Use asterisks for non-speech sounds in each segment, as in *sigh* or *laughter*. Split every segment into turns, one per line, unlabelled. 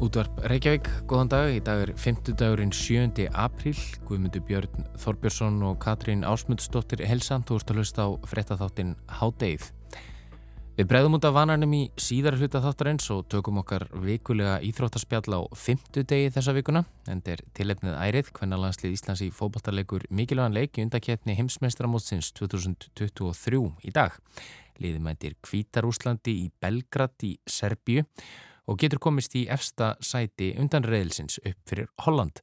Útvarp Reykjavík, góðan dag. Í dag er 5. dagurinn 7. apríl. Guðmundur Björn Þorbjörnsson og Katrín Ásmundsdóttir Helsan, ert að hlusta á frettatháttin Hádeið. Við bregðum út af vanarnum í síðar hluta þáttarins og tökum okkar vikulega íþróttaspjall á 5. degi þessa vikuna. Þetta er tilefnið ærið, hvernig landslið Íslands í fókbaltarleikur mikilvægan leik í undaketni heimsmeistramótsins 2023 í dag. Liði mætir Kvítarúslandi í Belgrad í Serbíu og getur komist í efsta sæti undan reyðilsins upp fyrir Holland.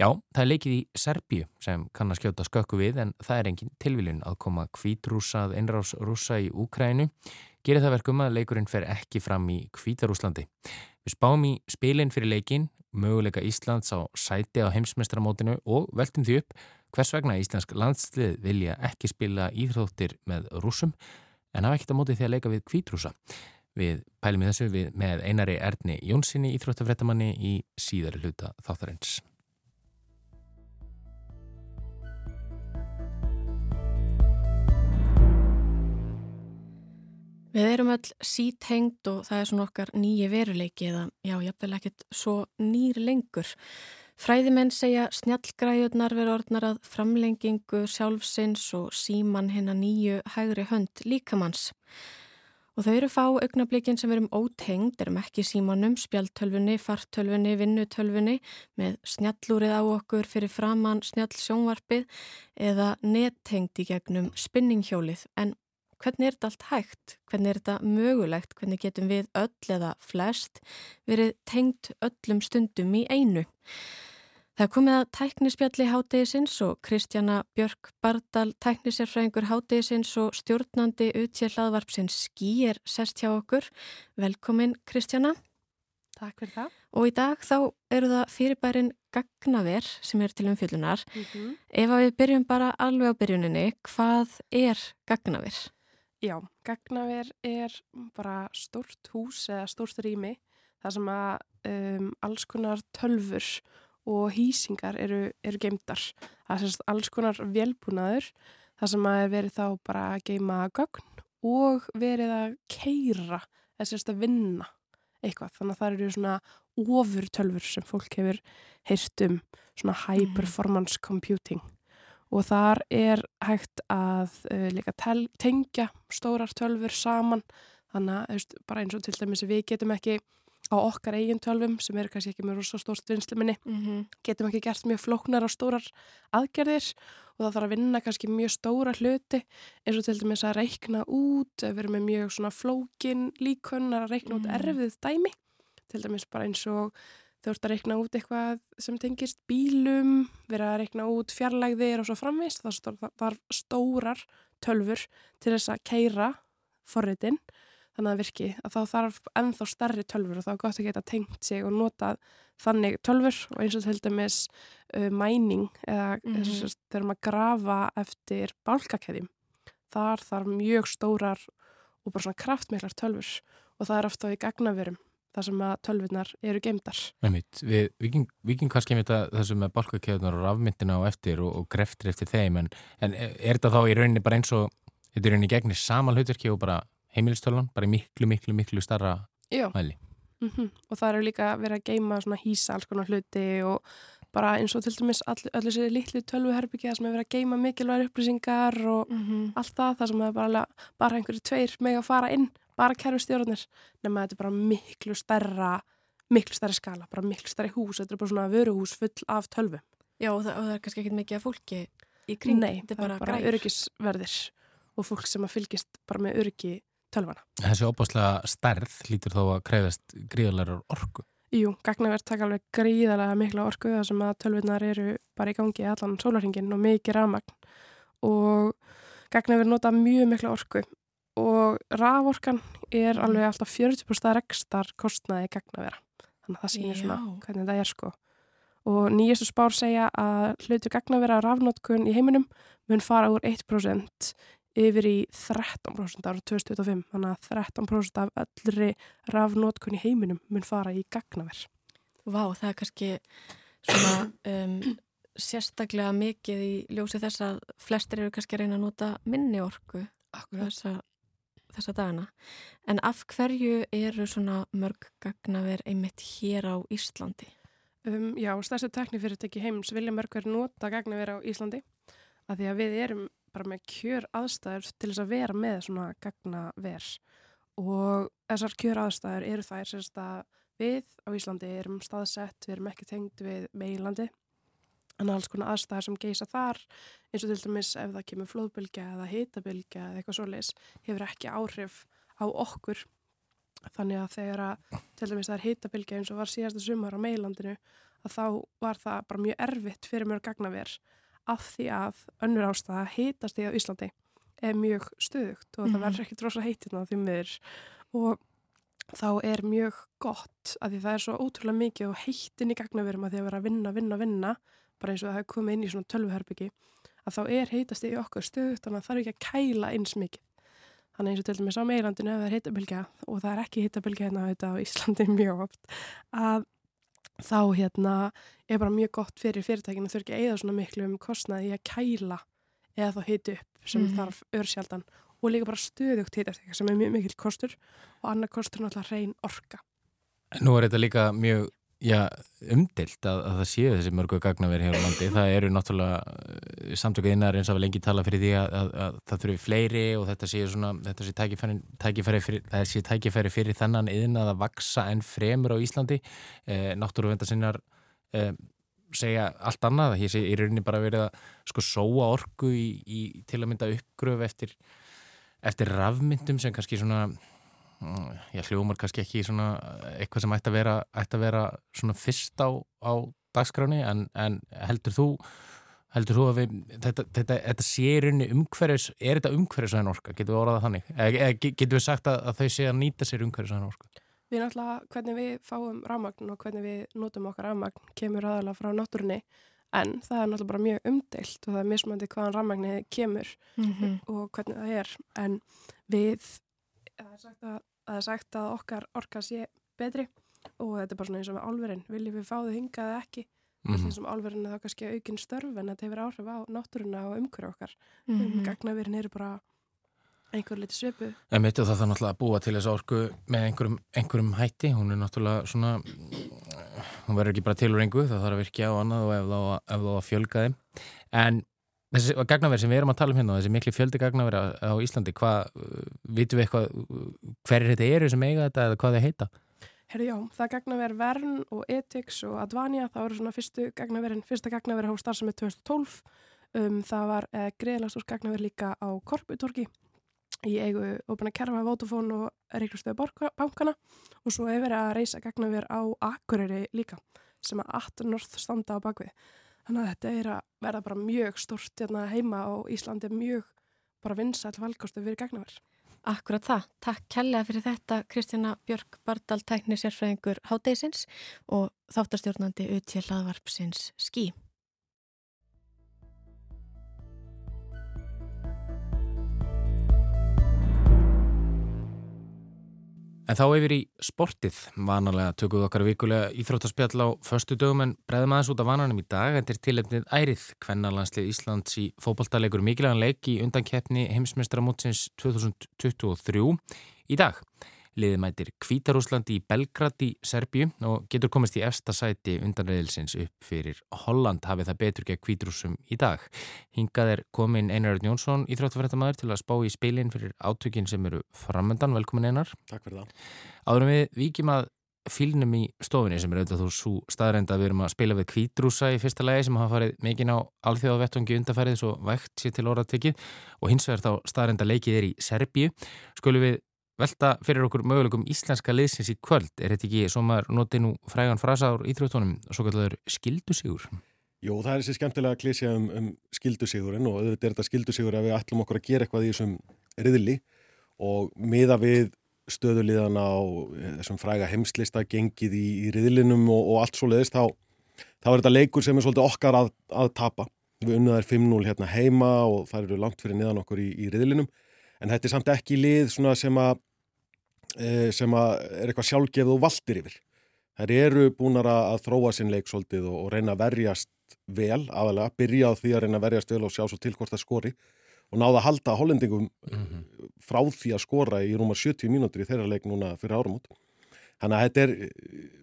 Já, það er leikið í Serbíu sem kann að skjóta skökku við en það er engin tilviljun að koma kvítrúsað innrásrúsa í Úkrænu. Gerir það verkum að leikurinn fer ekki fram í Kvítarúslandi. Við spáum í spilin fyrir leikin, möguleika Íslands á sæti á heimsmestramótinu og veltum því upp hvers vegna Íslensk landslið vilja ekki spila íþróttir með rúsum en hafa ekkert á móti því að leika við kvítrúsa. Við pælum í þessu við með einari Erni Jónssoni íþróttafrættamanni í síðari hluta þáttarins.
Við erum öll sítengt og það er svona okkar nýji veruleiki eða já, jáfnvel ekkert svo nýr lengur. Fræðimenn segja snjallgræjurnar verður orðnar að framlengingu sjálfsins og síman hennar nýju hægri hönd líkamanns. Og þau eru fá augnablikin sem verum ótengd, erum ekki símanum, spjaltölfunni, fartölfunni, vinnutölfunni með snjallúrið á okkur fyrir framann snjall sjónvarpið eða nettengd í gegnum spinninghjólið. En hvernig er þetta allt hægt? Hvernig er þetta mögulegt? Hvernig getum við öll eða flest verið tengd öllum stundum í einu? Það komið að tæknispjalli hátegisins og Kristjana Björk Bardal, tæknisérfræðingur hátegisins og stjórnandi utsér hlaðvarpsins Skí er sest hjá okkur. Velkomin Kristjana.
Takk fyrir það.
Og í dag þá eru það fyrirbærin gagnaver sem er til umfyllunar. Mm -hmm. Ef við byrjum bara alveg á byrjuninni, hvað er gagnaver?
Já, gagnaver er bara stort hús eða stort rými þar sem að um, alls konar tölfur og hýsingar eru, eru geimdar. Það er sérst alls konar velbúnaður þar sem að verið þá bara að geima gögn og verið að keira eða sérst að vinna eitthvað. Þannig að það eru svona ofurtölfur sem fólk hefur heyrt um svona high mhm. performance computing og þar er hægt að uh, líka tel, tengja stórar tölfur saman þannig að bara eins og til dæmis við getum ekki á okkar eigin tölvum sem eru kannski ekki með rosa stórst vinsluminni mm -hmm. getum ekki gert mjög flóknar og stórar aðgerðir og það þarf að vinna kannski mjög stóra hluti eins og til dæmis að reikna út við erum með mjög svona flókin líkunnar að reikna mm -hmm. út erfið dæmi til dæmis bara eins og þau ert að reikna út eitthvað sem tengist bílum, vera að reikna út fjarlægðir og svo framvist það þarf stórar tölfur til þess að keira forritin þannig að virki að þá þarf ennþá starri tölfur og þá er gott að geta tengt sig og nota þannig tölfur og eins og til dæmis uh, mæning eða mm -hmm. þegar maður grafa eftir bálkakæðjum þar þarf mjög stórar og bara svona kraftmiklar tölfur og það er ofta í gagnaverum þar sem að tölvunar eru geimdar.
Við vikingum kannski með þessu með bálkakæðunar og rafmyndina á eftir og, og greftir eftir þeim en, en er þetta þá í rauninni bara eins og þetta er rauninni gegnir saman hlutverki og bara heimilistölvan, bara miklu, miklu, miklu starra mæli.
Mm -hmm. Og það eru líka verið að geima svona hýsa alls konar hluti og bara eins og til dæmis allir sér litlu tölvuherbyggja sem hefur verið að geima mikilvægur upplýsingar og mm -hmm. allt það, það sem hefur bara, bara einhverju tveir meg að fara inn, bara kerfistjórnir, nema þetta er bara miklu starra, miklu starra skala, bara miklu starra hús, þetta er bara svona vöruhús full af tölvu.
Já og það, og það er kannski ekki mikið af fólki í kring,
Nei, þetta er bara, bara öryggisverðir og fólk sem að fylgist bara með öryggi tölvana.
Þessi óbáslega stærð lítur þó að krefast gríðalega orku?
Jú, gagnaverð taka alveg gríðalega mikla orku þar sem að tölvunar eru bara í gangi allan sólarhingin og mikið rafmagn og gagnaverð nota mjög mikla orku og raforkan er alveg alltaf 40% rekstar kostnaði gagnavera. Þannig að það sýnir svona hvernig það er sko. Og nýjastu spár segja að hlutu gagnavera rafnótkun í heiminum mun fara úr 1% yfir í 13% ára 2025 þannig að 13% af öllri rafnótkun í heiminum mun fara í gagnaver
Vá, það er kannski svona um, sérstaklega mikið í ljósi þess að flestir eru kannski að reyna að nota minni orku
Akkurat
þessa dagana. En af hverju eru svona mörg gagnaver einmitt hér á Íslandi?
Um, já, stærstu teknifyrirtæki heims vilja mörg verið nota gagnaver á Íslandi að því að við erum bara með kjör aðstæður til þess að vera með svona gagnaver. Og þessar kjör aðstæður eru þær sérst að við á Íslandi erum staðsett, við erum ekki tengd við meilandi en alls konar aðstæðar sem geisa þar eins og til dæmis ef það kemur flóðbylgja eða hitabilgja eða eitthvað svoleiðis hefur ekki áhrif á okkur. Þannig að þegar að, til dæmis það er hitabilgi eins og var síðasta sumar á meilandinu að þá var það bara mjög erfitt fyrir mjög gagnaver af því að önnur ástæða hitast í á Íslandi er mjög stöðugt og mm -hmm. það mhm. verður ekki drosa heitina því miður og þá er mjög gott að því það er svo ótrúlega mikið og heitin í gagnaverum að því að vera að vinna, vinna, vinna bara eins og það hefur komið inn í svona tölvuherbyggi að þá er heitast í okkur stöðugt þannig að það er ekki að kæla eins mikið Þannig eins og til dæmis á meilandinu ef það er hittabilgja og það er ekki hittabilgja hérna á Íslandi *laughs* mjög oft að þá hérna er bara mjög gott fyrir fyrirtækinu þau ekki eða svona miklu um kostnaði í að kæla eða þá hitu upp sem mm. þarf örsjaldan og líka bara stöðugt hittaftekka sem er mjög mikil kostur og annar kostur náttúrulega reyn orka.
Nú er þetta líka mjög já, umdilt að, að það séu þessi mörgu gagnaveri hér á landi. Það eru náttúrulega eh, samtökuð innar eins og við lengi tala fyrir því að, að, að það þurfi fleiri og þetta séu svona, þetta sé tækifæri, tækifæri fyrir, það sé tækifæri fyrir þennan yðin að vaksa enn fremur á Íslandi. Eh, Náttúruvendarsinnar eh, segja allt annað. Hér sé í rauninni bara verið að sko sóa orgu í, í til að mynda uppgröf eftir, eftir rafmyndum sem kannski svona ég hljómar kannski ekki svona eitthvað sem ætti að vera, ætti að vera svona fyrst á, á dagskráni en, en heldur þú heldur þú að við, þetta, þetta, þetta sérinni umhverfis, er þetta umhverfisvæðin orka, getur við orðað þannig eða getur við sagt að, að þau sé að nýta sér umhverfisvæðin orka?
Við náttúrulega, hvernig við fáum rafmagn og hvernig við notum okkar rafmagn kemur aðalega frá náttúrunni en það er náttúrulega bara mjög umdeilt og það er mismandi hvaðan rafmagnið kemur mm -hmm. og hvernig það er en við, það er sagt að það er sagt að okkar orka sé betri. Og þetta er bara svona eins og með álverðin viljum við fá þau hingað ekki? Mm -hmm. þessum álverðin er þá kannski aukinn störf en þetta hefur áhrif á náttúruna og umhverju okkar. Mm -hmm. gagnaverðin eru bara einhver liti svipu.
En mitt og það þarf náttúrulega að búa til þess orku með einhverjum, einhverjum hætti. Hún er náttúrulega svona hún verður ekki bara til úr einhver það þarf að virkja á annað og ef þá að fjölga þeim. En Þessi gagnaverð sem við erum að tala um hérna, þessi miklu fjöldi gagnaverð á Íslandi, hvað, uh, vitum við eitthvað, uh, hver er þetta eru sem eiga þetta eða hvað þið heita?
Herru já, það er gagnaverð Vern og Etix og Advania, það voru svona fyrstu gagnaverðin, fyrsta gagnaverð á starfsemi 2012, um, það var eh, greiðlast úr gagnaverð líka á Korputorki í eigu Óbana Kerfa, Votafón og Reykjavíkstöðu bankana og svo hefur verið að reysa gagnaverð á Akureyri líka sem að 18 norð standa á bakvið. Þannig að þetta er að verða bara mjög stort hérna, heima á Íslandi, mjög bara vinsæl valkostu fyrir gegnaverð.
Akkurat það. Takk kærlega fyrir þetta Kristjana Björk Bardal, tæknisérfræðingur Hádeisins og þáttastjórnandi utjel aðvarpsins Skí.
En þá yfir í sportið. Vanalega tökum við okkar vikulega íþróttaspjall á förstu dögum en breðum aðeins út af vananum í dag. Þetta er tilefnið ærið kvennarlandslið Íslands í fókbaltalegur mikilvægan leik í undankeppni heimsmeistramótsins 2023 í dag. Liðið mætir Kvítarúslandi í Belgrad í Serbíu og getur komist í efsta sæti undanreðilsins upp fyrir Holland hafið það betur gegn Kvítrúsum í dag. Hingað er komin Einarður Jónsson í þróttafrættamæður til að spá í spilin fyrir átökin sem eru framöndan. Velkomin Einar.
Takk fyrir það.
Áðurum við vikjum að fylnum í stofinni sem er auðvitað þú svo staðrenda að við erum að spila við Kvítrúsa í fyrsta legi sem hafa farið mikinn á alþjóðavettungi undarfærið svo vægt sér til orðatökið og hins vegar þá staðrenda leikið er í Serbíu. Skulum við velta fyrir okkur möguleikum íslenska liðsins í kvöld. Er þetta ekki, svo maður noti nú frægan frasa á íþróttunum, svo kallar skildusígur?
Jú, það er þessi skemmtilega að klísja um, um skildusígurinn og þetta er þetta skildusígur að við ætlum okkur að gera eitthvað í þessum riðli og miða við stöðuliðana á eh, þessum fræga heimslista gengið í, í riðlinum og, og allt svo leiðist, þá, þá er þetta leikur sem er svolítið okkar að, að tapa. Við unnaðum 5-0 hérna heima og það eru langt fyrir niðan okkur í, í riðlinum en þetta er samt ekki lið sem að sem er eitthvað sjálfgefð og valdir yfir. Þær eru búinar að þróa sinn leik svolítið og reyna að verjast vel aðalega, byrja á því að reyna að verjast vel og sjá svo til hvort það skori og náða að halda hollendingum mm -hmm. frá því að skora í rúmar 70 mínútur í þeirra leik núna fyrir árum út. Þannig að þetta er,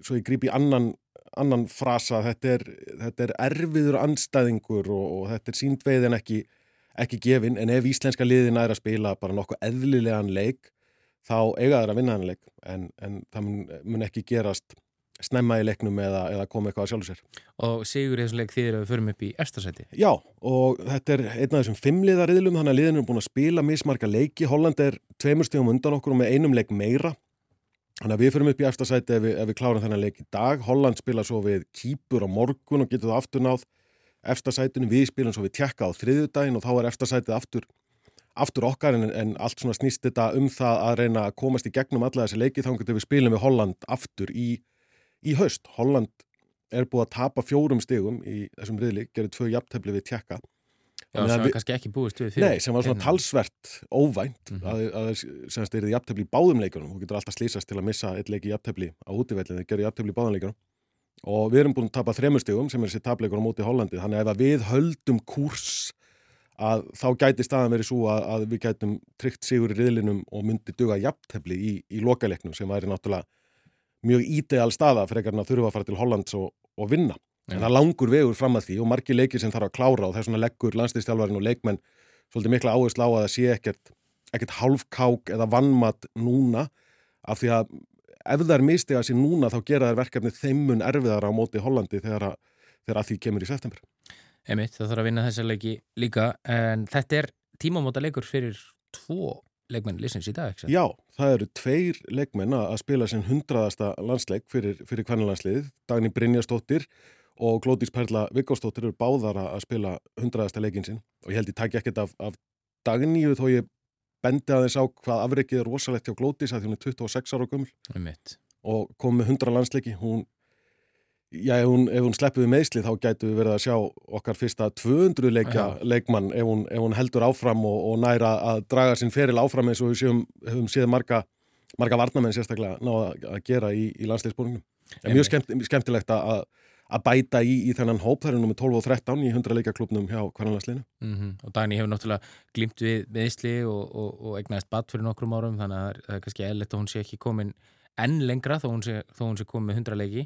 svo ég grípi annan, annan frasa, þetta er, þetta er erfiður anstæðingur og, og þetta er síndveiðin ekki, ekki gefin en ef íslenska liðin er að spila bara nokkuð eðlilegan leik þá eiga þeir að vinna hann leik en, en það mun, mun ekki gerast snemma í leiknum eða, eða koma eitthvað að sjálfu sér.
Og sigur í þessum leik þýðir að við förum upp í eftirsæti?
Já, og þetta er einn af þessum fimmliðariðlum, þannig að liðinu er búin að spila mismarka leiki. Holland er tveimur stígum undan okkur og með einum leik meira. Þannig að við förum upp í eftirsæti ef, ef við klárum þennan leik í dag. Holland spila svo við kýpur á morgun og getur það aftur náð eftirsætinu. Við spilum svo við tjekka á þriðudagin og þá er eftirsætið aftur, aftur okkar en, en allt svona snýst þetta um það að reyna að komast í gegnum alla þessi leiki þá getur við spilum við Holland aftur í í haust. Holland er búið að tapa fjórum stegum í þessum riðli, gerði tvö jafntefni við tjekka.
Já, sem var kannski ekki búist við
fyrir. Nei, sem var svona talsvert óvænt mm -hmm. að, að er þið jafntefni í báðum leikunum. Þú getur alltaf slísast til að missa eitt leiki jafntefni á útivellinu, það gerði jafntefni í báðum leikunum. Og við erum búin að tapa þremur stegum sem er þessi tapleikur á móti Hollandi. Þannig að ef við höldum kurs að þá gæti staðan verið svo að, að við gætum tryggt sigur í riðlinum og myndi duga jafntefni í, í lokaleiknum sem væri náttúrulega mjög ídeal staða en að þurfa að fara til Hollands og, og vinna. En það langur vegur fram að því og margi leikir sem þarf að klára og þess vegna leggur landslýstjálfarinn og leikmenn svolítið mikla áherslu á að það sé ekkert, ekkert halfkák eða vannmatt núna af því að ef það er mistið að sé núna þá gera þær verkefni þeimun erfiðara á móti Hollandi þegar að, þegar að því kemur í september.
Emitt, það þarf að vinna þessa leiki líka en þetta er tímamóta leikur fyrir tvo leikmenn lisins í dag, ekki?
Já, það eru tveir leikmenn að spila sinn hundraðasta landsleik fyrir, fyrir kvennalandsliðið, Dagni Brynjastóttir og Glótís Perla Viggóstóttir eru báðara að spila hundraðasta leikin sinn. Og ég held ég takk ekkert af, af Dagníu þó ég bendi að þess á hvað afreikið er rosalegt hjá Glótís að hún er 26 ára og gömul og kom með 100 landsleiki, hún Já, ef hún, hún sleppið við meðsli þá gætu við verið að sjá okkar fyrsta 200 leikja leikmann ef hún, ef hún heldur áfram og, og næra að draga sinn feril áfram eins og við séum, hefum séð marga, marga varnamenn sérstaklega náða að gera í, í landsleisbúringum. Er mjög skemmt, skemmtilegt að, að bæta í, í þennan hóp, það er nummið 12 og 13 í 100 leikjaklubnum hjá hverjanlandsleinu.
Mm -hmm. Og Dagni hefur náttúrulega glimt við meðsli og, og, og egnaðist batt fyrir nokkrum árum þannig að það er kannski eðlert að hún sé ekki komin enn lengra þó hún sé, sé komið með 100 leiki.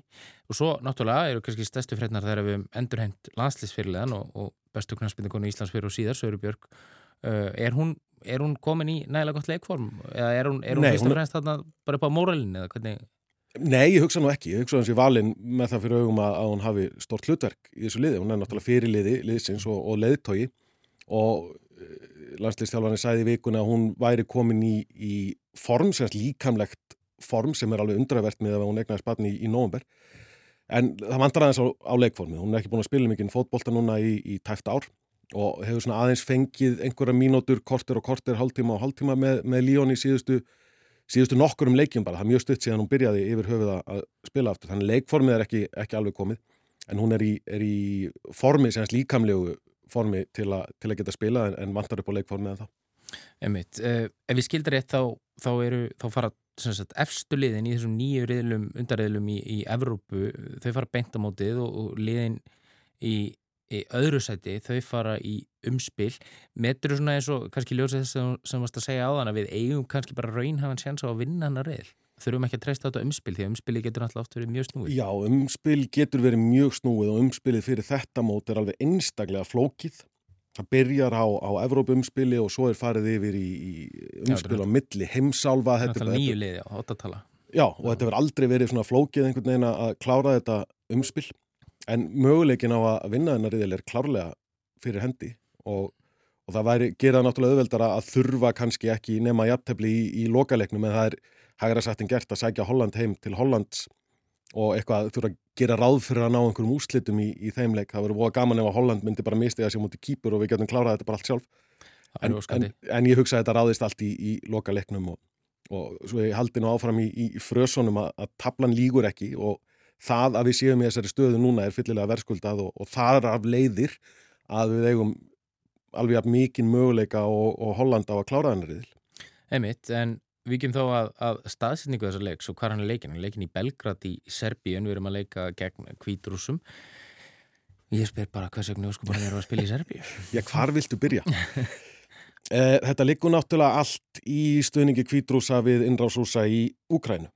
Og svo náttúrulega eru kannski stærstu frednar þegar við endurhend landslýsfyrirlegan og, og bestu knastbyrnikonu í Íslands fyrir og síðar, Söru Björg uh, er, hún, er hún komin í nægilega gott leikform? Eða er hún, er hún Nei, fyrst og fremst þarna bara upp á móralin eða hvernig?
Nei, ég hugsa nú ekki, ég hugsa hans í valin með það fyrir augum að, að hún hafi stort hlutverk í þessu liði, hún er náttúrulega fyrirliði liðsins og, og leðtogi og uh, landslýstjálfarnir sæði vikuna að hún væri komin í, í form, semst líkamlegt form sem er alveg undravert með að hún egnaði spatni í, í nógumber en það vantar aðeins á, á leikformi hún er ekki búin að spila mikið fótbolta núna í, í tæft ár og hefur svona aðeins fengið einhverja mínútur, korter og korter hálftíma og hálftíma með, með Líón í síðustu síðustu nokkur um leikjum bara, það er mjög stutt síðan hún byrjaði yfir höfuð að spila aftur. Þannig leikformið er ekki, ekki alveg komið. En hún er í, er í formi, semst líkamlegu formi til, a, til að geta spila en, en vantar upp á leikformið en það
Emmitt, uh, ef við skildar rétt þá, þá, eru, þá fara sagt, efstu liðin í þessum nýju riðlum, undarriðlum í, í Evrópu, þau fara beint á mótið og, og liðin í, í öðru sæti, þau fara í umspil. Metur svona eins og kannski ljósa þess að sem varst að segja á þann að við eigum kannski bara raunhafan sjans á að vinna hana riðl? Þurfum ekki að treysta þetta umspil því að umspili getur alltaf oft verið mjög snúið.
Já, umspil getur verið mjög snúið og umspilið fyrir þetta mót er alveg einstaklega flókið það byrjar á, á Evrópumspili og svo er farið yfir í, í umspil á milli heimsálfa
Þetta er nýju liði á hóttatala
Já, og þetta verður aldrei verið svona flókið einhvern veginn að klára þetta umspil. En möguleikin á að vinna þennar riðil er klárlega fyrir hendi og, og það væri, gera náttúrulega auðveldara að þurfa kannski ekki nema jafntefni í, í lokalegnum en það er hægra sættin gert að sækja Holland heim til Hollands og eitthvað þurfa að gera ráð fyrir að ná einhverjum úslitum í, í þeimleik. Það verður búið gaman ef að Holland myndi bara misti það sem mútið kýpur og við getum klárað þetta bara allt sjálf. En, en, en ég hugsa að þetta ráðist allt í, í loka leiknum og, og svo ég haldi nú áfram í, í frösunum að, að tablan lígur ekki og það að við séum í þessari stöðu núna er fyllilega verðskuldað og, og það er af leiðir að við eigum alveg mikið möguleika og, og Holland á að klára þennar riðil.
Emitt, en Við kemum þá að, að staðsendingu þessar leiks og hvað hann er leikin? Hann er leikin í Belgrad í Serbíun, við erum að leika gegn kvítrúsum. Ég spyr bara hvað bara við erum að spila í Serbíu. *laughs*
Já, hvar viltu byrja? Eh, þetta liggur náttúrulega allt í stuðningi kvítrúsa við innrásrúsa í Úkrænu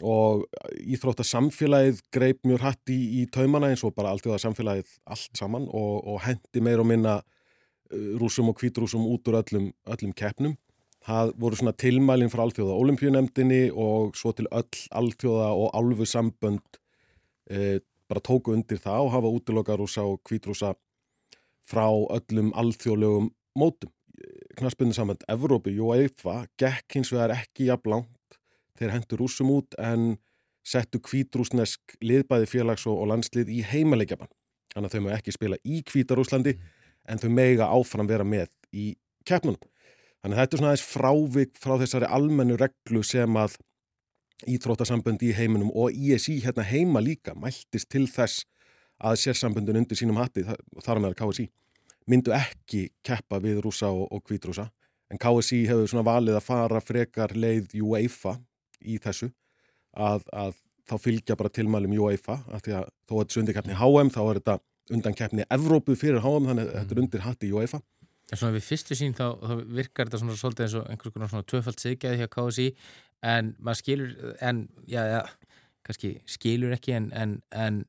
og íþrótta samfélagið greip mjög hatt í, í taumana eins og bara alltaf samfélagið allt saman og, og hendi meir og minna uh, rúsum og kvítrúsum út úr öllum, öllum keppnum. Það voru svona tilmælinn frá allþjóða olimpíunemdini og svo til öll allþjóða og alfu sambönd eh, bara tóku undir það og hafa útiloka rúsa og kvítrúsa frá öllum allþjóðlegum mótum. Knaspunni samband Evrópu, UEFA, gekk hins vegar ekki jafn langt þeir hendur rúsum út en settu kvítrúsnesk liðbæði félags og, landslið í heimalegjaban. Þannig að þau mögum ekki spila í kvítarúslandi en þau mega áfram vera með í keppnunum. Þannig að þetta er svona aðeins frávik frá þessari almennu reglu sem að Íþróttasamböndi í heiminum og ISI hérna heima líka mæltist til þess að sérsamböndun undir sínum hatti, þar með að KSI, myndu ekki keppa við rúsa og, og kvítrúsa en KSI hefur svona valið að fara frekar leið UEFA í þessu að, að þá fylgja bara tilmælum UEFA af því að þó að þetta er undirkeppni HM þá er þetta undankeppni Evrópu fyrir HM þannig að þetta er undir hatti UEFA
En svona við fyrstu sín þá, þá virkar þetta svona svolítið eins og einhvers konar svona tvöfald sigjaði hjá KSI en maður skilur en já, já, kannski skilur ekki en, en, en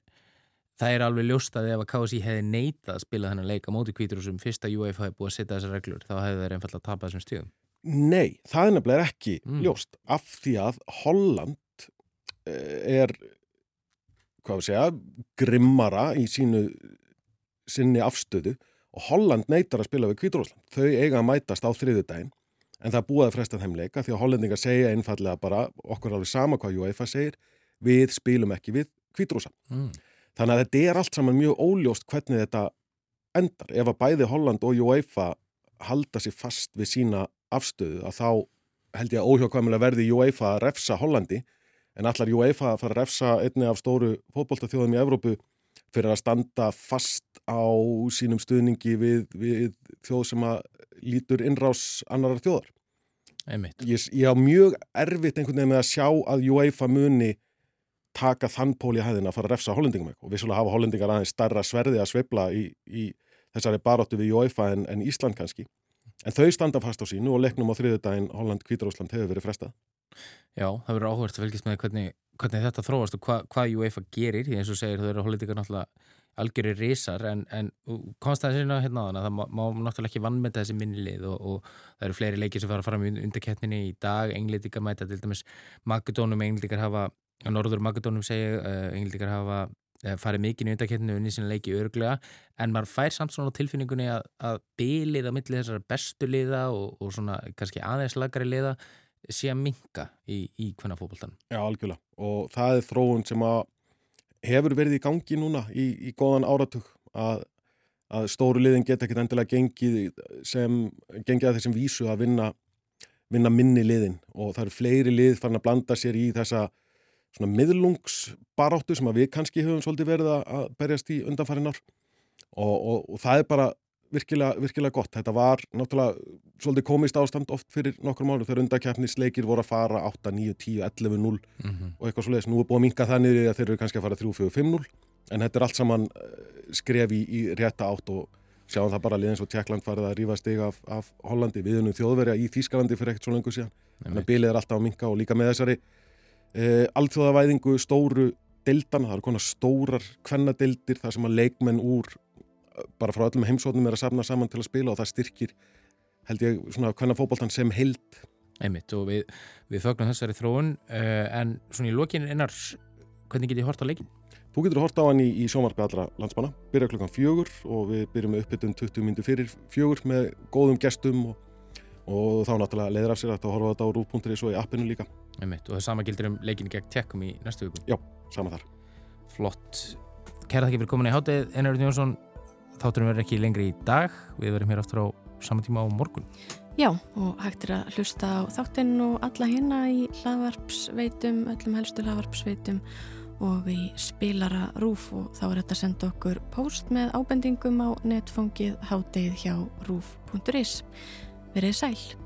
það er alveg ljóst að ef að KSI hefði neitað að spila þennan leika móti kvítur og sem fyrsta UEFA hefði búið að setja þessar reglur þá hefði það einfallega tapað þessum stíðum
Nei, það er nefnilega ekki mm. ljóst af því að Holland eh, er hvað við segja, grimmara í sínu sinni afstöðu og Holland neytar að spila við Kvíturósland. Þau eiga að mætast á þriðu daginn en það búið að fresta þeim leika því að hollendingar segja einfallega bara okkur alveg sama hvað UEFA segir við spilum ekki við Kvíturósland. Mm. Þannig að þetta er allt saman mjög óljóst hvernig þetta endar. Ef að bæði Holland og UEFA halda sér fast við sína afstöðu að þá held ég að óhjókvæmulega verði UEFA að refsa Hollandi en allar UEFA að fara að refsa einni af stóru fótbóltaþjóðum í Evrópu fyrir að standa fast á sínum stuðningi við, við þjóð sem að lítur innrás annarar þjóðar. Ég, ég á mjög erfitt einhvern veginn með að sjá að UEFA muni taka þann pól í hæðina að fara að refsa hollendingum og vissulega hafa hollendingar aðeins starra sverði að sveibla í, í þessari baróttu við UEFA en, en Ísland kannski. En þau standa fast á sínu og leiknum á þriðu daginn Holland-Kvítarúsland hefur verið frestað.
Já, það verður áhverst að fylgjast með hvernig, hvernig þetta þróast og hva, hvað UEFA gerir. Því eins og segir þau eru hollendikar náttúrulega algjörir risar en, en sína hérna á þann að það má, má náttúrulega ekki vannmynda þessi minnilið og, og það eru fleiri leikir sem fara fram í undarkeppninni í dag. Englendikar mæta til dæmis Magadónum, englendikar hafa, Norður Magadónum segja, uh, englendikar hafa Eh, farið mikið í undakettinu unni sinna leiki örglega en maður fær samt svona tilfinningunni að, að bylið á milli þessar bestu liða og, og svona kannski aðeins lagari liða sé að minka í, í hvernig fókbaltan.
Já, algjörlega. Og það er þróun sem að hefur verið í gangi núna í, í góðan áratug að, að stóru liðin geta ekkert endilega gengið sem gengið að þessum vísu að vinna, vinna minni liðin. Og það eru fleiri lið farin að blanda sér í þessa svona miðlungsbaráttu sem við kannski höfum svolítið verið að berjast í undanfarinar og, og, og það er bara virkilega, virkilega gott. Þetta var náttúrulega svolítið komist ástand oft fyrir nokkur mánu þegar undakeppnisleikir voru að fara 8, 9, 10, 11, 0 mm -hmm. og eitthvað svolítið. Nú er búið að minka þannig að þeir eru kannski að fara 3, 4, 5, 0 en þetta er allt saman eh, skref í, í rétta átt og sjáum það bara liðins og Tjekkland farið að rífa steg af, af Hollandi viðunum þjóðverja í Þýskalandi fyrir ekkert svo lengur síðan. Þannig að bilið er alltaf að minka og líka með þessari e, alþjóðavæðingu stóru deildana, það eru konar stórar kvennadeildir þar sem að leikmenn úr bara frá öllum heimsóknum er að safna saman til að spila og það styrkir held ég svona kvennafóboltan sem held
Einmitt og við, við fögnum þessari þróun uh, en svona í lokinu einar hvernig getur þið hort á leikin?
Þú getur hort á hann í, í sjómarbi allra landsmanna. Byrja klokkan fjögur og við byrjum með uppbytun 20 mindur fyrir fjögur með góðum gestum og og þá náttúrulega leiður af sér að það horfa þetta á rúf.is og í appinu líka.
Einmitt, Og það sama gildir um leikinni gegn Tjekkum í næstu viku.
Já, sama þar.
Flott, kæra þakki fyrir komin í hátið Einarður Jónsson, þátturum verður ekki lengri í dag. Við verðum hér aftur á saman tíma á morgun.
Já, og hægt er að hlusta á þáttinn og alla hérna í hlaðvarpsveitum, öllum helstu hlaðvarpsveitum. Og í spilara rúf og þá er þetta að senda okkur post með ábendingum á netfóngið hátið hjá rúf.is Verið sæl.